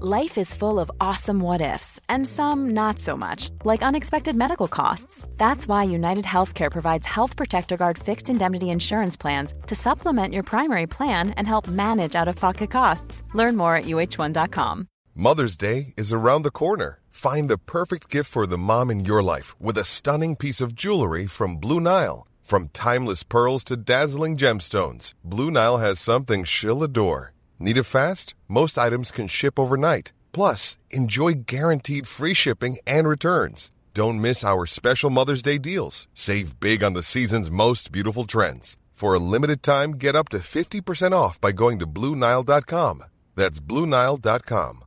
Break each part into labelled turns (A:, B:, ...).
A: Life is full of awesome what ifs, and some not so much, like unexpected medical costs. That's why United Healthcare provides Health Protector Guard fixed indemnity insurance plans to supplement your primary plan and help manage out of pocket costs. Learn more at uh1.com.
B: Mother's Day is around the corner. Find the perfect gift for the mom in your life with a stunning piece of jewelry from Blue Nile. From timeless pearls to dazzling gemstones, Blue Nile has something she'll adore. Need it fast? Most items can ship overnight. Plus, enjoy guaranteed free shipping and returns. Don't miss our special Mother's Day deals. Save big on the season's most beautiful trends. For a limited time, get up to 50% off by going to BlueNile.com. That's BlueNile.com.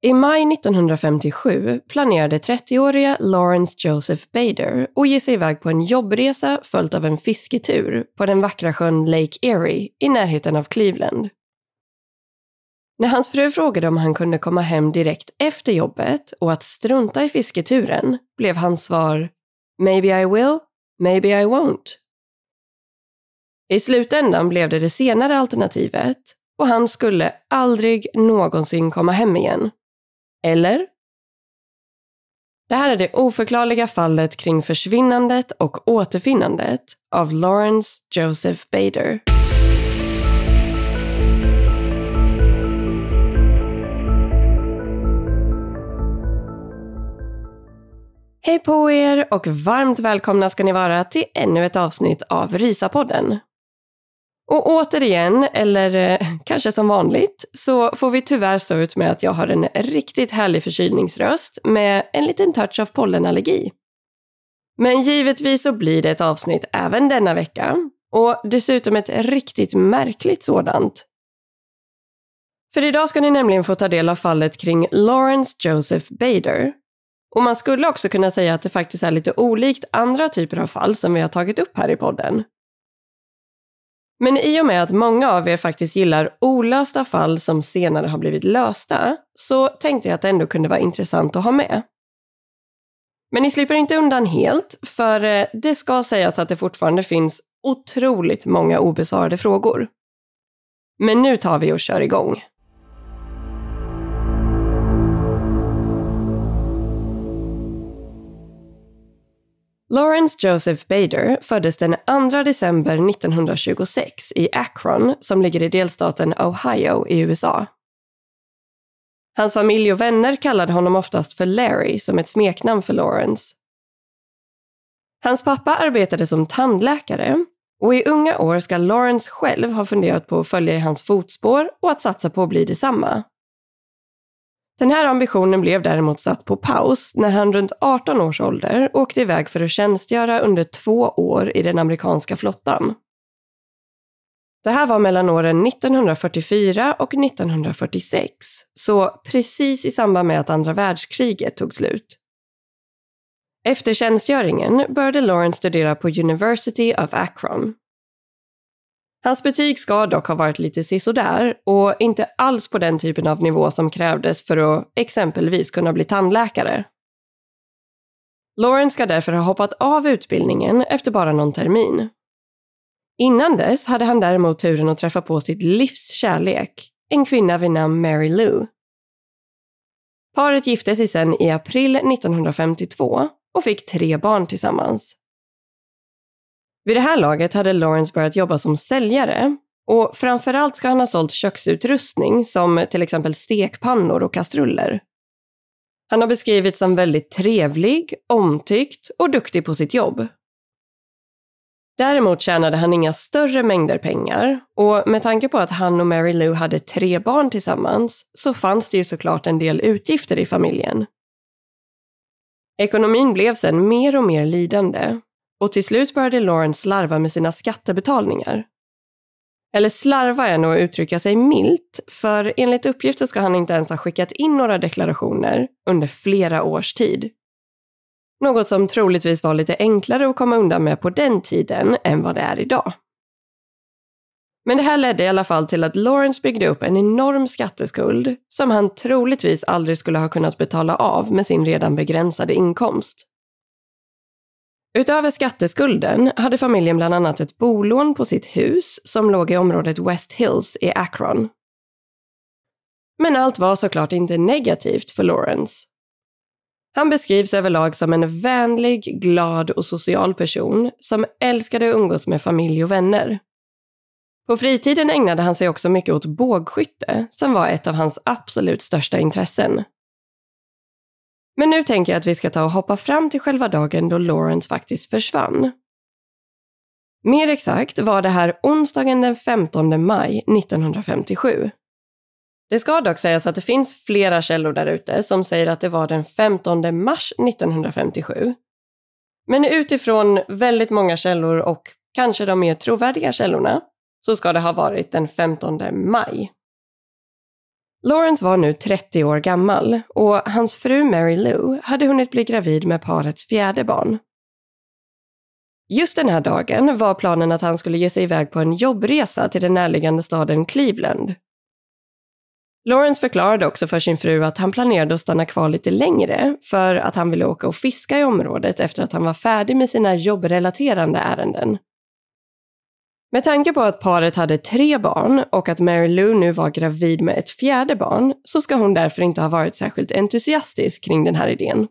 C: I maj 1957 planerade 30-åriga Lawrence Joseph Bader att ge sig iväg på en jobbresa följt av en fisketur på den vackra sjön Lake Erie i närheten av Cleveland. När hans fru frågade om han kunde komma hem direkt efter jobbet och att strunta i fisketuren blev hans svar “Maybe I will, maybe I won't”. I slutändan blev det det senare alternativet och han skulle aldrig någonsin komma hem igen. Eller? Det här är det oförklarliga fallet kring försvinnandet och återfinnandet av Lawrence Joseph Bader. Hej på er och varmt välkomna ska ni vara till ännu ett avsnitt av Rysapodden. Och återigen, eller eh, kanske som vanligt, så får vi tyvärr stå ut med att jag har en riktigt härlig förkylningsröst med en liten touch av pollenallergi. Men givetvis så blir det ett avsnitt även denna vecka och dessutom ett riktigt märkligt sådant. För idag ska ni nämligen få ta del av fallet kring Lawrence Joseph Bader. Och man skulle också kunna säga att det faktiskt är lite olikt andra typer av fall som vi har tagit upp här i podden. Men i och med att många av er faktiskt gillar olösta fall som senare har blivit lösta, så tänkte jag att det ändå kunde vara intressant att ha med. Men ni slipper inte undan helt, för eh, det ska sägas att det fortfarande finns otroligt många obesvarade frågor. Men nu tar vi och kör igång. Lawrence Joseph Bader föddes den 2 december 1926 i Akron som ligger i delstaten Ohio i USA. Hans familj och vänner kallade honom oftast för Larry som ett smeknamn för Lawrence. Hans pappa arbetade som tandläkare och i unga år ska Lawrence själv ha funderat på att följa i hans fotspår och att satsa på att bli detsamma. Den här ambitionen blev däremot satt på paus när han runt 18 års ålder åkte iväg för att tjänstgöra under två år i den amerikanska flottan. Det här var mellan åren 1944 och 1946, så precis i samband med att andra världskriget tog slut. Efter tjänstgöringen började Lawrence studera på University of Akron Hans betyg ska dock ha varit lite sisådär och inte alls på den typen av nivå som krävdes för att exempelvis kunna bli tandläkare. Lauren ska därför ha hoppat av utbildningen efter bara någon termin. Innan dess hade han däremot turen att träffa på sitt livs kärlek, en kvinna vid namn Mary Lou. Paret gifte sig sedan i april 1952 och fick tre barn tillsammans. Vid det här laget hade Lawrence börjat jobba som säljare och framförallt ska han ha sålt köksutrustning som till exempel stekpannor och kastruller. Han har beskrivits som väldigt trevlig, omtyckt och duktig på sitt jobb. Däremot tjänade han inga större mängder pengar och med tanke på att han och Mary Lou hade tre barn tillsammans så fanns det ju såklart en del utgifter i familjen. Ekonomin blev sedan mer och mer lidande och till slut började Lawrence slarva med sina skattebetalningar. Eller slarva är nog att uttrycka sig milt, för enligt uppgifter ska han inte ens ha skickat in några deklarationer under flera års tid. Något som troligtvis var lite enklare att komma undan med på den tiden än vad det är idag. Men det här ledde i alla fall till att Lawrence byggde upp en enorm skatteskuld som han troligtvis aldrig skulle ha kunnat betala av med sin redan begränsade inkomst. Utöver skatteskulden hade familjen bland annat ett bolån på sitt hus som låg i området West Hills i Akron. Men allt var såklart inte negativt för Lawrence. Han beskrivs överlag som en vänlig, glad och social person som älskade att umgås med familj och vänner. På fritiden ägnade han sig också mycket åt bågskytte, som var ett av hans absolut största intressen. Men nu tänker jag att vi ska ta och hoppa fram till själva dagen då Lawrence faktiskt försvann. Mer exakt var det här onsdagen den 15 maj 1957. Det ska dock sägas att det finns flera källor där ute som säger att det var den 15 mars 1957. Men utifrån väldigt många källor och kanske de mer trovärdiga källorna så ska det ha varit den 15 maj. Lawrence var nu 30 år gammal och hans fru Mary Lou hade hunnit bli gravid med parets fjärde barn. Just den här dagen var planen att han skulle ge sig iväg på en jobbresa till den närliggande staden Cleveland. Lawrence förklarade också för sin fru att han planerade att stanna kvar lite längre för att han ville åka och fiska i området efter att han var färdig med sina jobbrelaterande ärenden. Med tanke på att paret hade tre barn och att Mary Lou nu var gravid med ett fjärde barn så ska hon därför inte ha varit särskilt entusiastisk kring den här idén.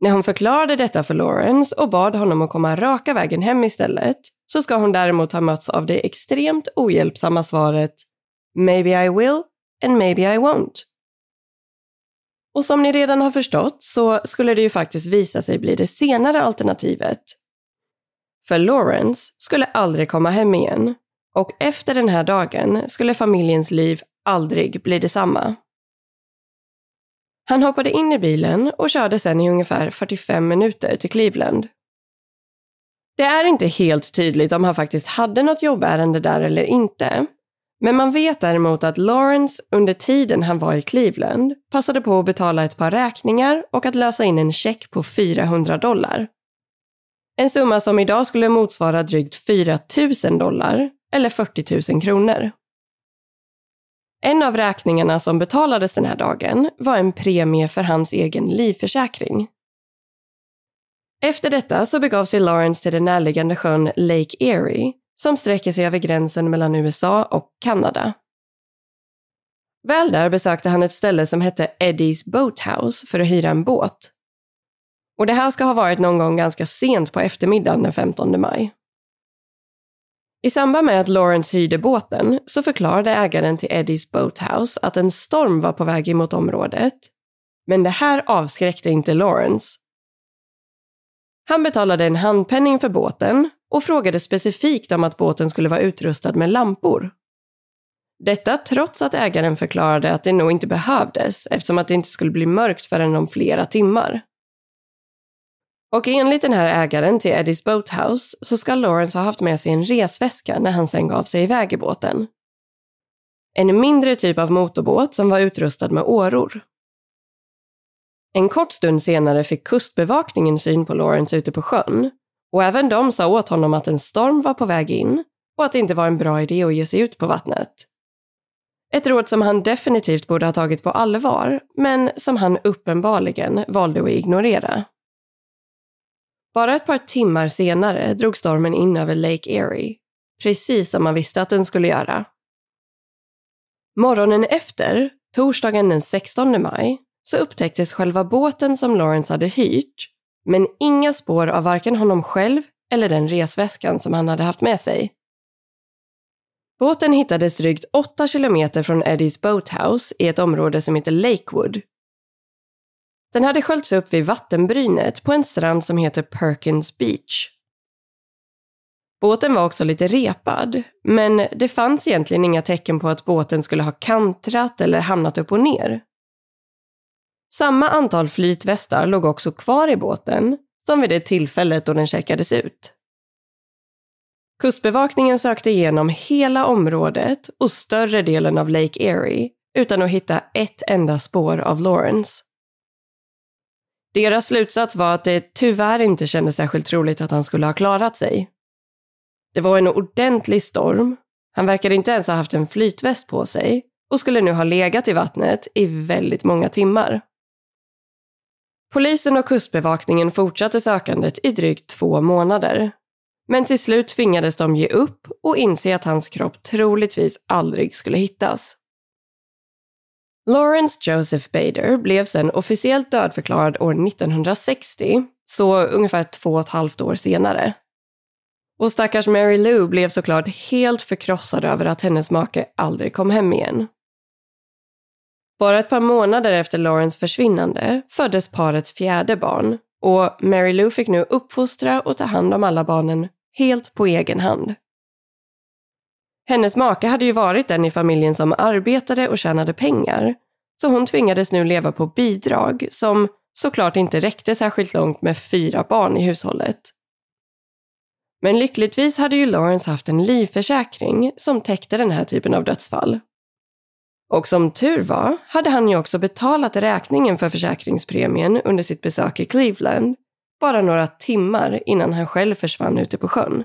C: När hon förklarade detta för Lawrence och bad honom att komma raka vägen hem istället så ska hon däremot ha mötts av det extremt ohjälpsamma svaret “Maybe I will and maybe I won't”. Och som ni redan har förstått så skulle det ju faktiskt visa sig bli det senare alternativet för Lawrence skulle aldrig komma hem igen och efter den här dagen skulle familjens liv aldrig bli detsamma. Han hoppade in i bilen och körde sedan i ungefär 45 minuter till Cleveland. Det är inte helt tydligt om han faktiskt hade något jobbärende där eller inte, men man vet däremot att Lawrence under tiden han var i Cleveland passade på att betala ett par räkningar och att lösa in en check på 400 dollar. En summa som idag skulle motsvara drygt 4 000 dollar eller 40 000 kronor. En av räkningarna som betalades den här dagen var en premie för hans egen livförsäkring. Efter detta så begav sig Lawrence till den närliggande sjön Lake Erie som sträcker sig över gränsen mellan USA och Kanada. Väl där besökte han ett ställe som hette Eddies Boathouse för att hyra en båt och det här ska ha varit någon gång ganska sent på eftermiddagen den 15 maj. I samband med att Lawrence hyrde båten så förklarade ägaren till Eddies Boathouse att en storm var på väg emot området. Men det här avskräckte inte Lawrence. Han betalade en handpenning för båten och frågade specifikt om att båten skulle vara utrustad med lampor. Detta trots att ägaren förklarade att det nog inte behövdes eftersom att det inte skulle bli mörkt förrän om flera timmar. Och enligt den här ägaren till Eddies Boathouse så ska Lawrence ha haft med sig en resväska när han sen gav sig iväg i båten. En mindre typ av motorbåt som var utrustad med åror. En kort stund senare fick kustbevakningen syn på Lawrence ute på sjön och även de sa åt honom att en storm var på väg in och att det inte var en bra idé att ge sig ut på vattnet. Ett råd som han definitivt borde ha tagit på allvar, men som han uppenbarligen valde att ignorera. Bara ett par timmar senare drog stormen in över Lake Erie, precis som man visste att den skulle göra. Morgonen efter, torsdagen den 16 maj, så upptäcktes själva båten som Lawrence hade hyrt, men inga spår av varken honom själv eller den resväskan som han hade haft med sig. Båten hittades drygt 8 kilometer från Eddies Boathouse i ett område som heter Lakewood den hade sköljts upp vid vattenbrynet på en strand som heter Perkins Beach. Båten var också lite repad, men det fanns egentligen inga tecken på att båten skulle ha kantrat eller hamnat upp och ner. Samma antal flytvästar låg också kvar i båten som vid det tillfället då den checkades ut. Kustbevakningen sökte igenom hela området och större delen av Lake Erie utan att hitta ett enda spår av Lawrence. Deras slutsats var att det tyvärr inte kändes särskilt troligt att han skulle ha klarat sig. Det var en ordentlig storm, han verkade inte ens ha haft en flytväst på sig och skulle nu ha legat i vattnet i väldigt många timmar. Polisen och kustbevakningen fortsatte sökandet i drygt två månader. Men till slut tvingades de ge upp och inse att hans kropp troligtvis aldrig skulle hittas. Lawrence Joseph Bader blev sen officiellt dödförklarad år 1960, så ungefär två och ett halvt år senare. Och stackars Mary Lou blev såklart helt förkrossad över att hennes make aldrig kom hem igen. Bara ett par månader efter Lawrence försvinnande föddes parets fjärde barn och Mary Lou fick nu uppfostra och ta hand om alla barnen helt på egen hand. Hennes make hade ju varit den i familjen som arbetade och tjänade pengar, så hon tvingades nu leva på bidrag som såklart inte räckte särskilt långt med fyra barn i hushållet. Men lyckligtvis hade ju Lawrence haft en livförsäkring som täckte den här typen av dödsfall. Och som tur var hade han ju också betalat räkningen för försäkringspremien under sitt besök i Cleveland bara några timmar innan han själv försvann ute på sjön.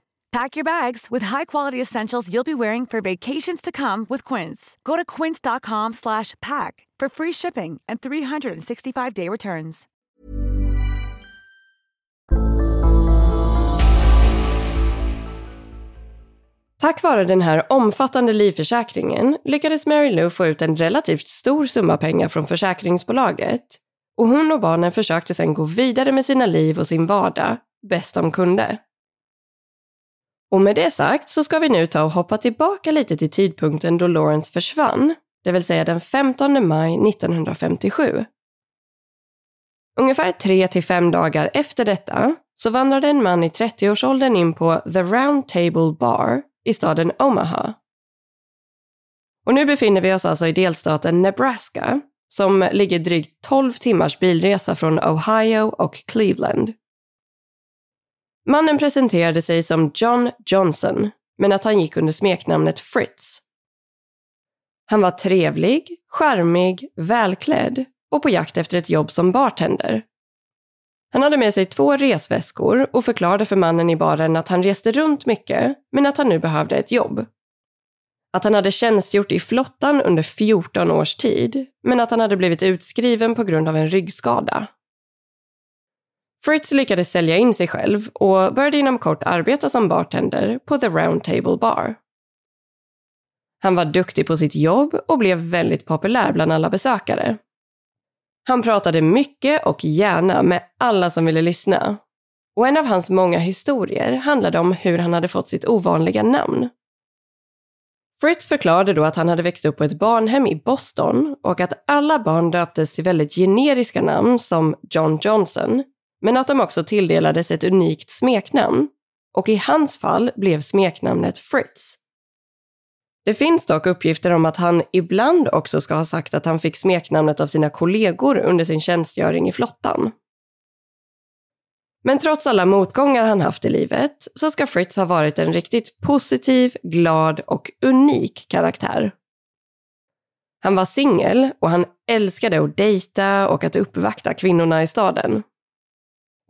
D: Pack your bags with high-quality essentials you'll be wearing for vacations to come with Quince. Go to quince.com slash pack for free shipping and 365-day returns.
C: Tack vare den här omfattande livförsäkringen lyckades Mary Lou få ut en relativt stor summa pengar från försäkringsbolaget och hon och barnen försökte sedan gå vidare med sina liv och sin vardag bäst de kunde. Och med det sagt så ska vi nu ta och hoppa tillbaka lite till tidpunkten då Lawrence försvann, det vill säga den 15 maj 1957. Ungefär tre till fem dagar efter detta så vandrade en man i 30-årsåldern in på The Round Table Bar i staden Omaha. Och nu befinner vi oss alltså i delstaten Nebraska som ligger drygt 12 timmars bilresa från Ohio och Cleveland. Mannen presenterade sig som John Johnson, men att han gick under smeknamnet Fritz. Han var trevlig, charmig, välklädd och på jakt efter ett jobb som bartender. Han hade med sig två resväskor och förklarade för mannen i baren att han reste runt mycket, men att han nu behövde ett jobb. Att han hade tjänstgjort i flottan under 14 års tid, men att han hade blivit utskriven på grund av en ryggskada. Fritz lyckades sälja in sig själv och började inom kort arbeta som bartender på The Round Table Bar. Han var duktig på sitt jobb och blev väldigt populär bland alla besökare. Han pratade mycket och gärna med alla som ville lyssna. Och en av hans många historier handlade om hur han hade fått sitt ovanliga namn. Fritz förklarade då att han hade växt upp på ett barnhem i Boston och att alla barn döptes till väldigt generiska namn som John Johnson, men att de också tilldelades ett unikt smeknamn. Och i hans fall blev smeknamnet Fritz. Det finns dock uppgifter om att han ibland också ska ha sagt att han fick smeknamnet av sina kollegor under sin tjänstgöring i flottan. Men trots alla motgångar han haft i livet så ska Fritz ha varit en riktigt positiv, glad och unik karaktär. Han var singel och han älskade att dejta och att uppvakta kvinnorna i staden.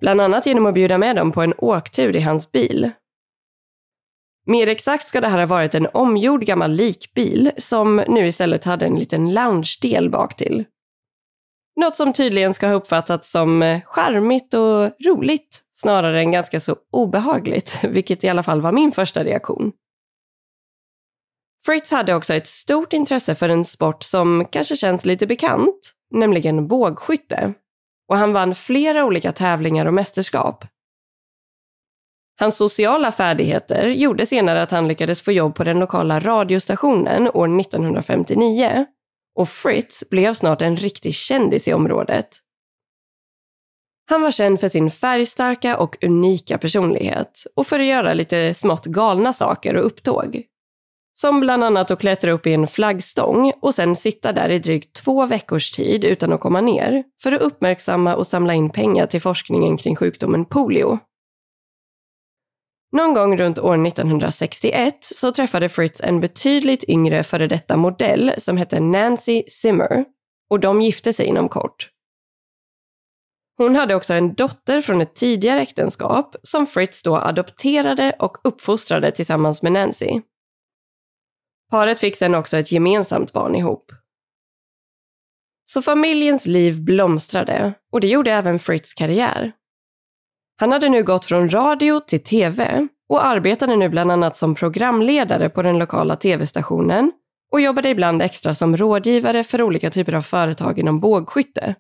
C: Bland annat genom att bjuda med dem på en åktur i hans bil. Mer exakt ska det här ha varit en omgjord gammal likbil som nu istället hade en liten loungedel bak till. Något som tydligen ska ha uppfattats som eh, charmigt och roligt snarare än ganska så obehagligt, vilket i alla fall var min första reaktion. Fritz hade också ett stort intresse för en sport som kanske känns lite bekant, nämligen bågskytte. Och han vann flera olika tävlingar och mästerskap. Hans sociala färdigheter gjorde senare att han lyckades få jobb på den lokala radiostationen år 1959 och Fritz blev snart en riktig kändis i området. Han var känd för sin färgstarka och unika personlighet och för att göra lite smått galna saker och upptåg. Som bland annat att klättra upp i en flaggstång och sen sitta där i drygt två veckors tid utan att komma ner för att uppmärksamma och samla in pengar till forskningen kring sjukdomen polio. Någon gång runt år 1961 så träffade Fritz en betydligt yngre före detta modell som hette Nancy Zimmer och de gifte sig inom kort. Hon hade också en dotter från ett tidigare äktenskap som Fritz då adopterade och uppfostrade tillsammans med Nancy. Paret fick sen också ett gemensamt barn ihop. Så familjens liv blomstrade och det gjorde även Fritz karriär. Han hade nu gått från radio till tv och arbetade nu bland annat som programledare på den lokala tv-stationen och jobbade ibland extra som rådgivare för olika typer av företag inom bågskytte.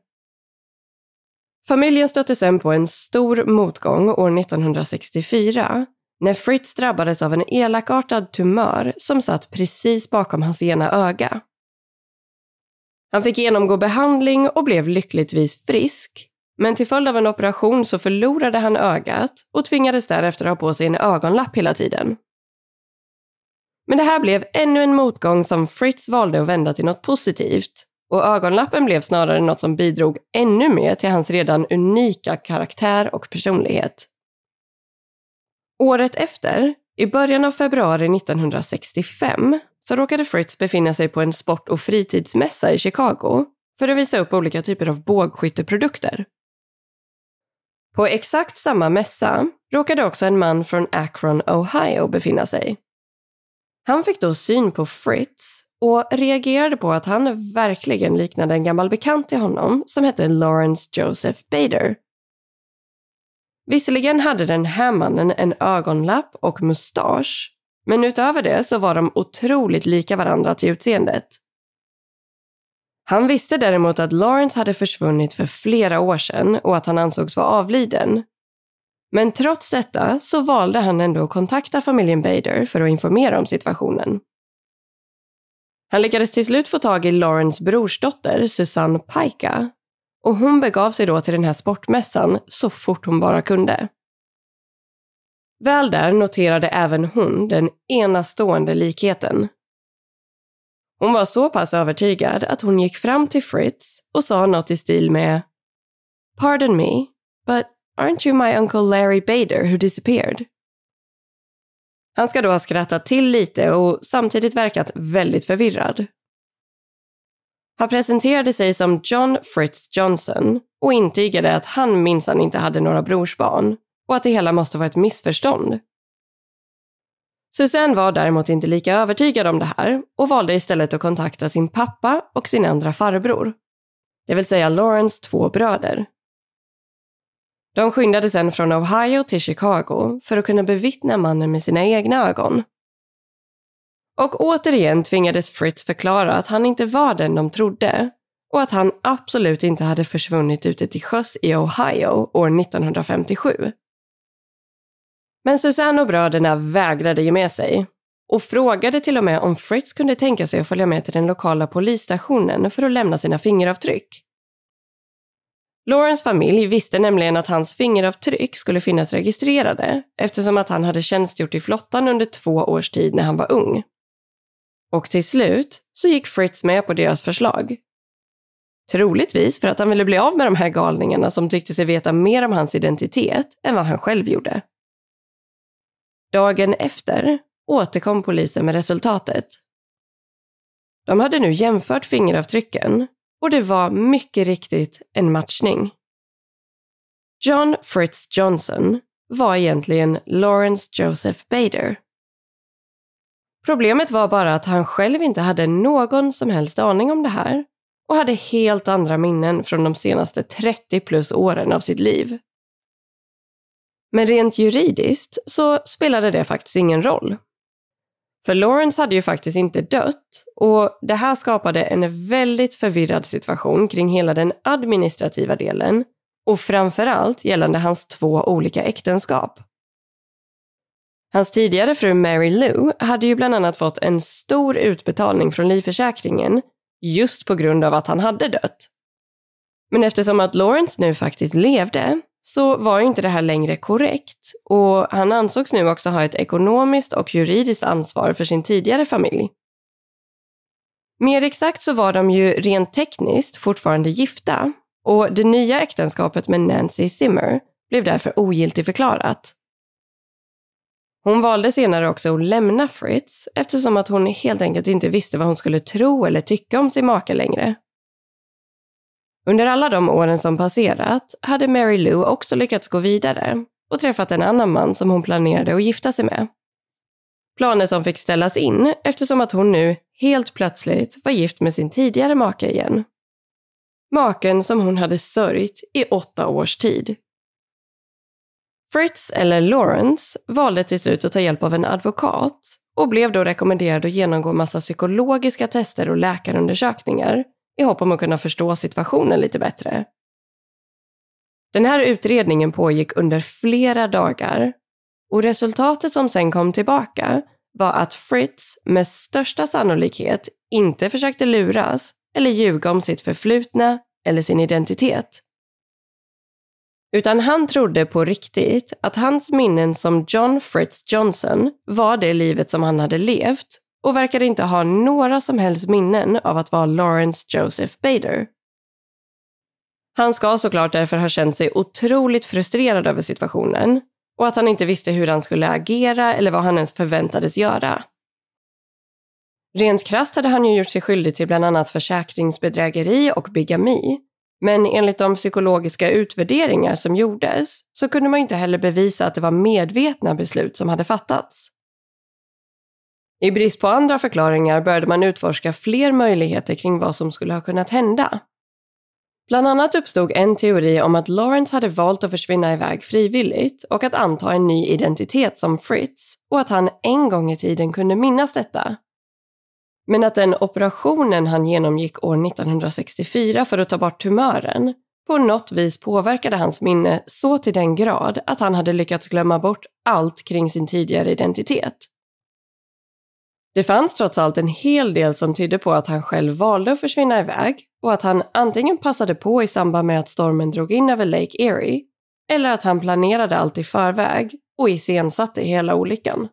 C: Familjen stötte sen på en stor motgång år 1964 när Fritz drabbades av en elakartad tumör som satt precis bakom hans ena öga. Han fick genomgå behandling och blev lyckligtvis frisk, men till följd av en operation så förlorade han ögat och tvingades därefter ha på sig en ögonlapp hela tiden. Men det här blev ännu en motgång som Fritz valde att vända till något positivt och ögonlappen blev snarare något som bidrog ännu mer till hans redan unika karaktär och personlighet. Året efter, i början av februari 1965, så råkade Fritz befinna sig på en sport och fritidsmässa i Chicago för att visa upp olika typer av bågskytteprodukter. På exakt samma mässa råkade också en man från Akron, Ohio befinna sig. Han fick då syn på Fritz och reagerade på att han verkligen liknade en gammal bekant till honom som hette Lawrence Joseph Bader. Visserligen hade den här mannen en ögonlapp och mustasch, men utöver det så var de otroligt lika varandra till utseendet. Han visste däremot att Lawrence hade försvunnit för flera år sedan och att han ansågs vara avliden. Men trots detta så valde han ändå att kontakta familjen Bader för att informera om situationen. Han lyckades till slut få tag i Lawrence brorsdotter Susanne Paika och hon begav sig då till den här sportmässan så fort hon bara kunde. Väl där noterade även hon den enastående likheten hon var så pass övertygad att hon gick fram till Fritz och sa något i stil med Pardon me, but aren't you my uncle Larry Bader who disappeared? Han ska då ha skrattat till lite och samtidigt verkat väldigt förvirrad. Han presenterade sig som John Fritz Johnson och intygade att han minsann inte hade några brorsbarn och att det hela måste vara ett missförstånd. Susanne var däremot inte lika övertygad om det här och valde istället att kontakta sin pappa och sin andra farbror. Det vill säga Lawrence två bröder. De skyndade sedan från Ohio till Chicago för att kunna bevittna mannen med sina egna ögon. Och återigen tvingades Fritz förklara att han inte var den de trodde och att han absolut inte hade försvunnit ute till sjöss i Ohio år 1957. Men Susanne och bröderna vägrade ge med sig och frågade till och med om Fritz kunde tänka sig att följa med till den lokala polisstationen för att lämna sina fingeravtryck. Laurens familj visste nämligen att hans fingeravtryck skulle finnas registrerade eftersom att han hade tjänstgjort i flottan under två års tid när han var ung. Och till slut så gick Fritz med på deras förslag. Troligtvis för att han ville bli av med de här galningarna som tyckte sig veta mer om hans identitet än vad han själv gjorde. Dagen efter återkom polisen med resultatet. De hade nu jämfört fingeravtrycken och det var mycket riktigt en matchning. John Fritz Johnson var egentligen Lawrence Joseph Bader. Problemet var bara att han själv inte hade någon som helst aning om det här och hade helt andra minnen från de senaste 30 plus åren av sitt liv. Men rent juridiskt så spelade det faktiskt ingen roll. För Lawrence hade ju faktiskt inte dött och det här skapade en väldigt förvirrad situation kring hela den administrativa delen och framförallt gällande hans två olika äktenskap. Hans tidigare fru Mary Lou hade ju bland annat fått en stor utbetalning från livförsäkringen just på grund av att han hade dött. Men eftersom att Lawrence nu faktiskt levde så var ju inte det här längre korrekt och han ansågs nu också ha ett ekonomiskt och juridiskt ansvar för sin tidigare familj. Mer exakt så var de ju rent tekniskt fortfarande gifta och det nya äktenskapet med Nancy Zimmer blev därför ogiltigförklarat. Hon valde senare också att lämna Fritz eftersom att hon helt enkelt inte visste vad hon skulle tro eller tycka om sin make längre. Under alla de åren som passerat hade Mary Lou också lyckats gå vidare och träffat en annan man som hon planerade att gifta sig med. Planer som fick ställas in eftersom att hon nu helt plötsligt var gift med sin tidigare make igen. Maken som hon hade sörjt i åtta års tid. Fritz, eller Lawrence, valde till slut att ta hjälp av en advokat och blev då rekommenderad att genomgå massa psykologiska tester och läkarundersökningar i hopp om att kunna förstå situationen lite bättre. Den här utredningen pågick under flera dagar och resultatet som sen kom tillbaka var att Fritz med största sannolikhet inte försökte luras eller ljuga om sitt förflutna eller sin identitet. Utan han trodde på riktigt att hans minnen som John Fritz Johnson var det livet som han hade levt och verkade inte ha några som helst minnen av att vara Lawrence Joseph Bader. Han ska såklart därför ha känt sig otroligt frustrerad över situationen och att han inte visste hur han skulle agera eller vad han ens förväntades göra. Rent krasst hade han ju gjort sig skyldig till bland annat försäkringsbedrägeri och bigami. Men enligt de psykologiska utvärderingar som gjordes så kunde man inte heller bevisa att det var medvetna beslut som hade fattats. I brist på andra förklaringar började man utforska fler möjligheter kring vad som skulle ha kunnat hända. Bland annat uppstod en teori om att Lawrence hade valt att försvinna iväg frivilligt och att anta en ny identitet som Fritz och att han en gång i tiden kunde minnas detta. Men att den operationen han genomgick år 1964 för att ta bort tumören på något vis påverkade hans minne så till den grad att han hade lyckats glömma bort allt kring sin tidigare identitet. Det fanns trots allt en hel del som tydde på att han själv valde att försvinna iväg och att han antingen passade på i samband med att stormen drog in över Lake Erie eller att han planerade allt i förväg och iscensatte hela olyckan.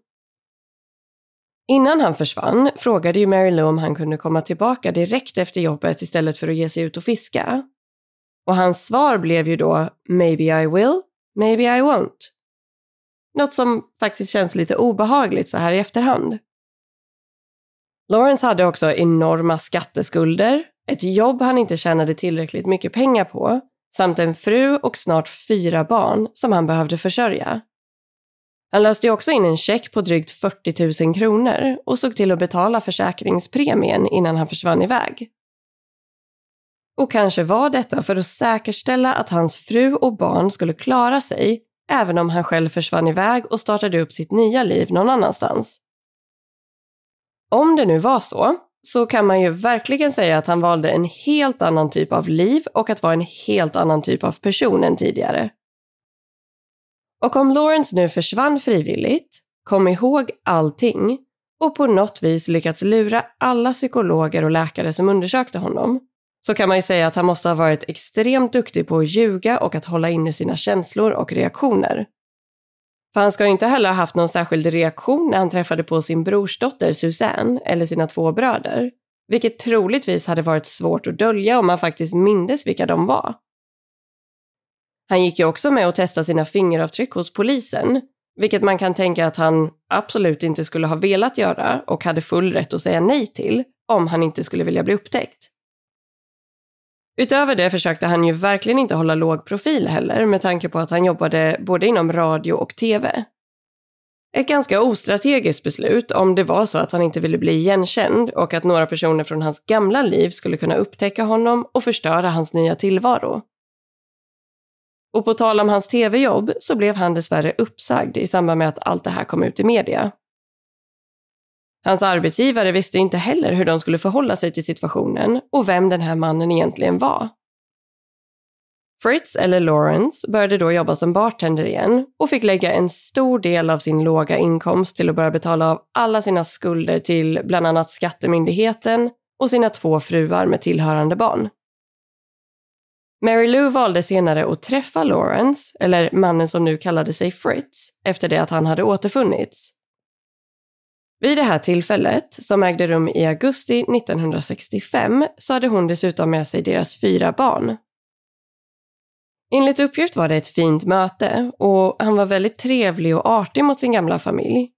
C: Innan han försvann frågade ju Mary Lou om han kunde komma tillbaka direkt efter jobbet istället för att ge sig ut och fiska. Och hans svar blev ju då “Maybe I will, maybe I won't”. Något som faktiskt känns lite obehagligt så här i efterhand. Lawrence hade också enorma skatteskulder, ett jobb han inte tjänade tillräckligt mycket pengar på samt en fru och snart fyra barn som han behövde försörja. Han löste ju också in en check på drygt 40 000 kronor och såg till att betala försäkringspremien innan han försvann iväg. Och kanske var detta för att säkerställa att hans fru och barn skulle klara sig även om han själv försvann iväg och startade upp sitt nya liv någon annanstans. Om det nu var så, så kan man ju verkligen säga att han valde en helt annan typ av liv och att vara en helt annan typ av person än tidigare. Och om Lawrence nu försvann frivilligt, kom ihåg allting och på något vis lyckats lura alla psykologer och läkare som undersökte honom, så kan man ju säga att han måste ha varit extremt duktig på att ljuga och att hålla inne sina känslor och reaktioner. För han ska ju inte heller ha haft någon särskild reaktion när han träffade på sin brorsdotter Suzanne eller sina två bröder, vilket troligtvis hade varit svårt att dölja om han faktiskt mindes vilka de var. Han gick ju också med och testade sina fingeravtryck hos polisen, vilket man kan tänka att han absolut inte skulle ha velat göra och hade full rätt att säga nej till om han inte skulle vilja bli upptäckt. Utöver det försökte han ju verkligen inte hålla låg profil heller med tanke på att han jobbade både inom radio och tv. Ett ganska ostrategiskt beslut om det var så att han inte ville bli igenkänd och att några personer från hans gamla liv skulle kunna upptäcka honom och förstöra hans nya tillvaro. Och på tal om hans tv-jobb så blev han dessvärre uppsagd i samband med att allt det här kom ut i media. Hans arbetsgivare visste inte heller hur de skulle förhålla sig till situationen och vem den här mannen egentligen var. Fritz, eller Lawrence, började då jobba som bartender igen och fick lägga en stor del av sin låga inkomst till att börja betala av alla sina skulder till bland annat Skattemyndigheten och sina två fruar med tillhörande barn. Mary Lou valde senare att träffa Lawrence, eller mannen som nu kallade sig Fritz, efter det att han hade återfunnits. Vid det här tillfället, som ägde rum i augusti 1965, så hade hon dessutom med sig deras fyra barn. Enligt uppgift var det ett fint möte och han var väldigt trevlig och artig mot sin gamla familj.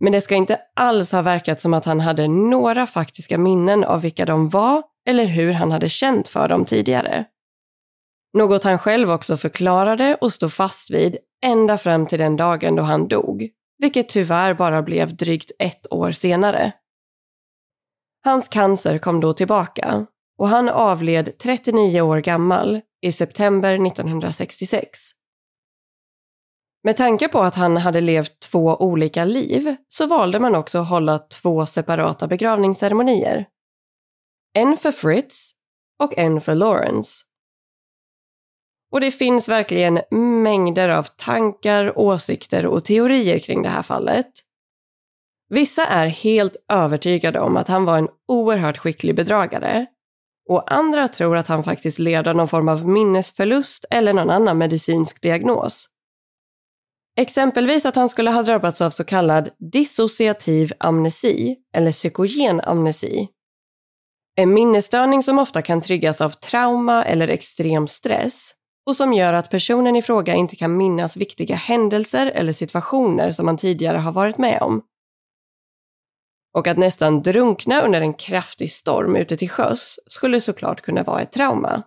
C: Men det ska inte alls ha verkat som att han hade några faktiska minnen av vilka de var eller hur han hade känt för dem tidigare. Något han själv också förklarade och stod fast vid ända fram till den dagen då han dog, vilket tyvärr bara blev drygt ett år senare. Hans cancer kom då tillbaka och han avled 39 år gammal i september 1966. Med tanke på att han hade levt två olika liv så valde man också att hålla två separata begravningsceremonier. En för Fritz och en för Lawrence. Och det finns verkligen mängder av tankar, åsikter och teorier kring det här fallet. Vissa är helt övertygade om att han var en oerhört skicklig bedragare och andra tror att han faktiskt led av någon form av minnesförlust eller någon annan medicinsk diagnos. Exempelvis att han skulle ha drabbats av så kallad dissociativ amnesi eller psykogen amnesi. En minnesstörning som ofta kan triggas av trauma eller extrem stress och som gör att personen i fråga inte kan minnas viktiga händelser eller situationer som man tidigare har varit med om. Och att nästan drunkna under en kraftig storm ute till sjöss skulle såklart kunna vara ett trauma.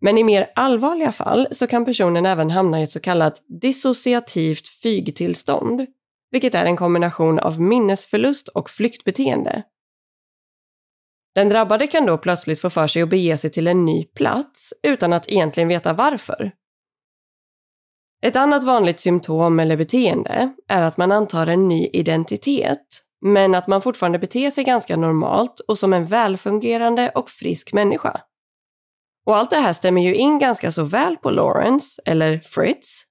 C: Men i mer allvarliga fall så kan personen även hamna i ett så kallat dissociativt fygtillstånd, vilket är en kombination av minnesförlust och flyktbeteende. Den drabbade kan då plötsligt få för sig att bege sig till en ny plats utan att egentligen veta varför. Ett annat vanligt symptom eller beteende är att man antar en ny identitet, men att man fortfarande beter sig ganska normalt och som en välfungerande och frisk människa. Och allt det här stämmer ju in ganska så väl på Lawrence, eller Fritz.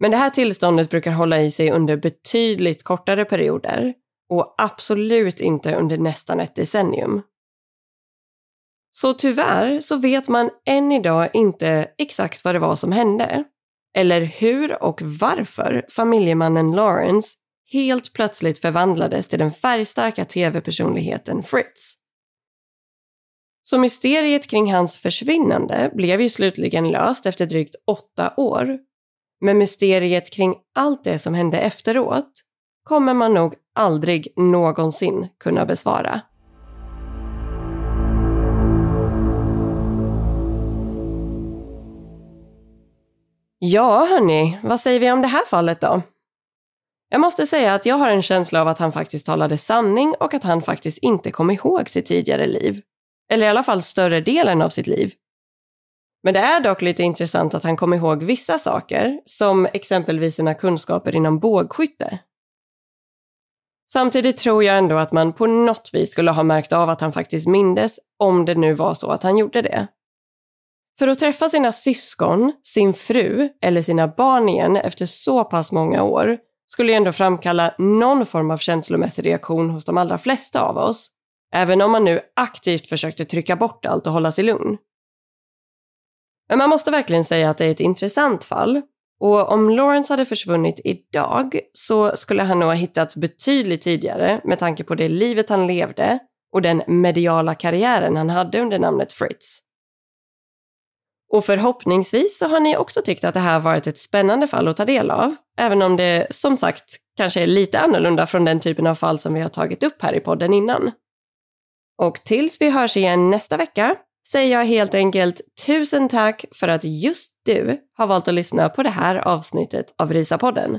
C: Men det här tillståndet brukar hålla i sig under betydligt kortare perioder och absolut inte under nästan ett decennium. Så tyvärr så vet man än idag inte exakt vad det var som hände. Eller hur och varför familjemannen Lawrence helt plötsligt förvandlades till den färgstarka tv-personligheten Fritz. Så mysteriet kring hans försvinnande blev ju slutligen löst efter drygt åtta år. Men mysteriet kring allt det som hände efteråt kommer man nog aldrig någonsin kunna besvara. Ja, hörni, vad säger vi om det här fallet då? Jag måste säga att jag har en känsla av att han faktiskt talade sanning och att han faktiskt inte kom ihåg sitt tidigare liv. Eller i alla fall större delen av sitt liv. Men det är dock lite intressant att han kom ihåg vissa saker, som exempelvis sina kunskaper inom bågskytte. Samtidigt tror jag ändå att man på något vis skulle ha märkt av att han faktiskt mindes, om det nu var så att han gjorde det. För att träffa sina syskon, sin fru eller sina barn igen efter så pass många år skulle ju ändå framkalla någon form av känslomässig reaktion hos de allra flesta av oss. Även om man nu aktivt försökte trycka bort allt och hålla sig lugn. Men man måste verkligen säga att det är ett intressant fall. Och om Lawrence hade försvunnit idag så skulle han nog ha hittats betydligt tidigare med tanke på det livet han levde och den mediala karriären han hade under namnet Fritz. Och förhoppningsvis så har ni också tyckt att det här varit ett spännande fall att ta del av, även om det som sagt kanske är lite annorlunda från den typen av fall som vi har tagit upp här i podden innan. Och tills vi hörs igen nästa vecka säger jag helt enkelt tusen tack för att just du har valt att lyssna på det här avsnittet av Rysapodden.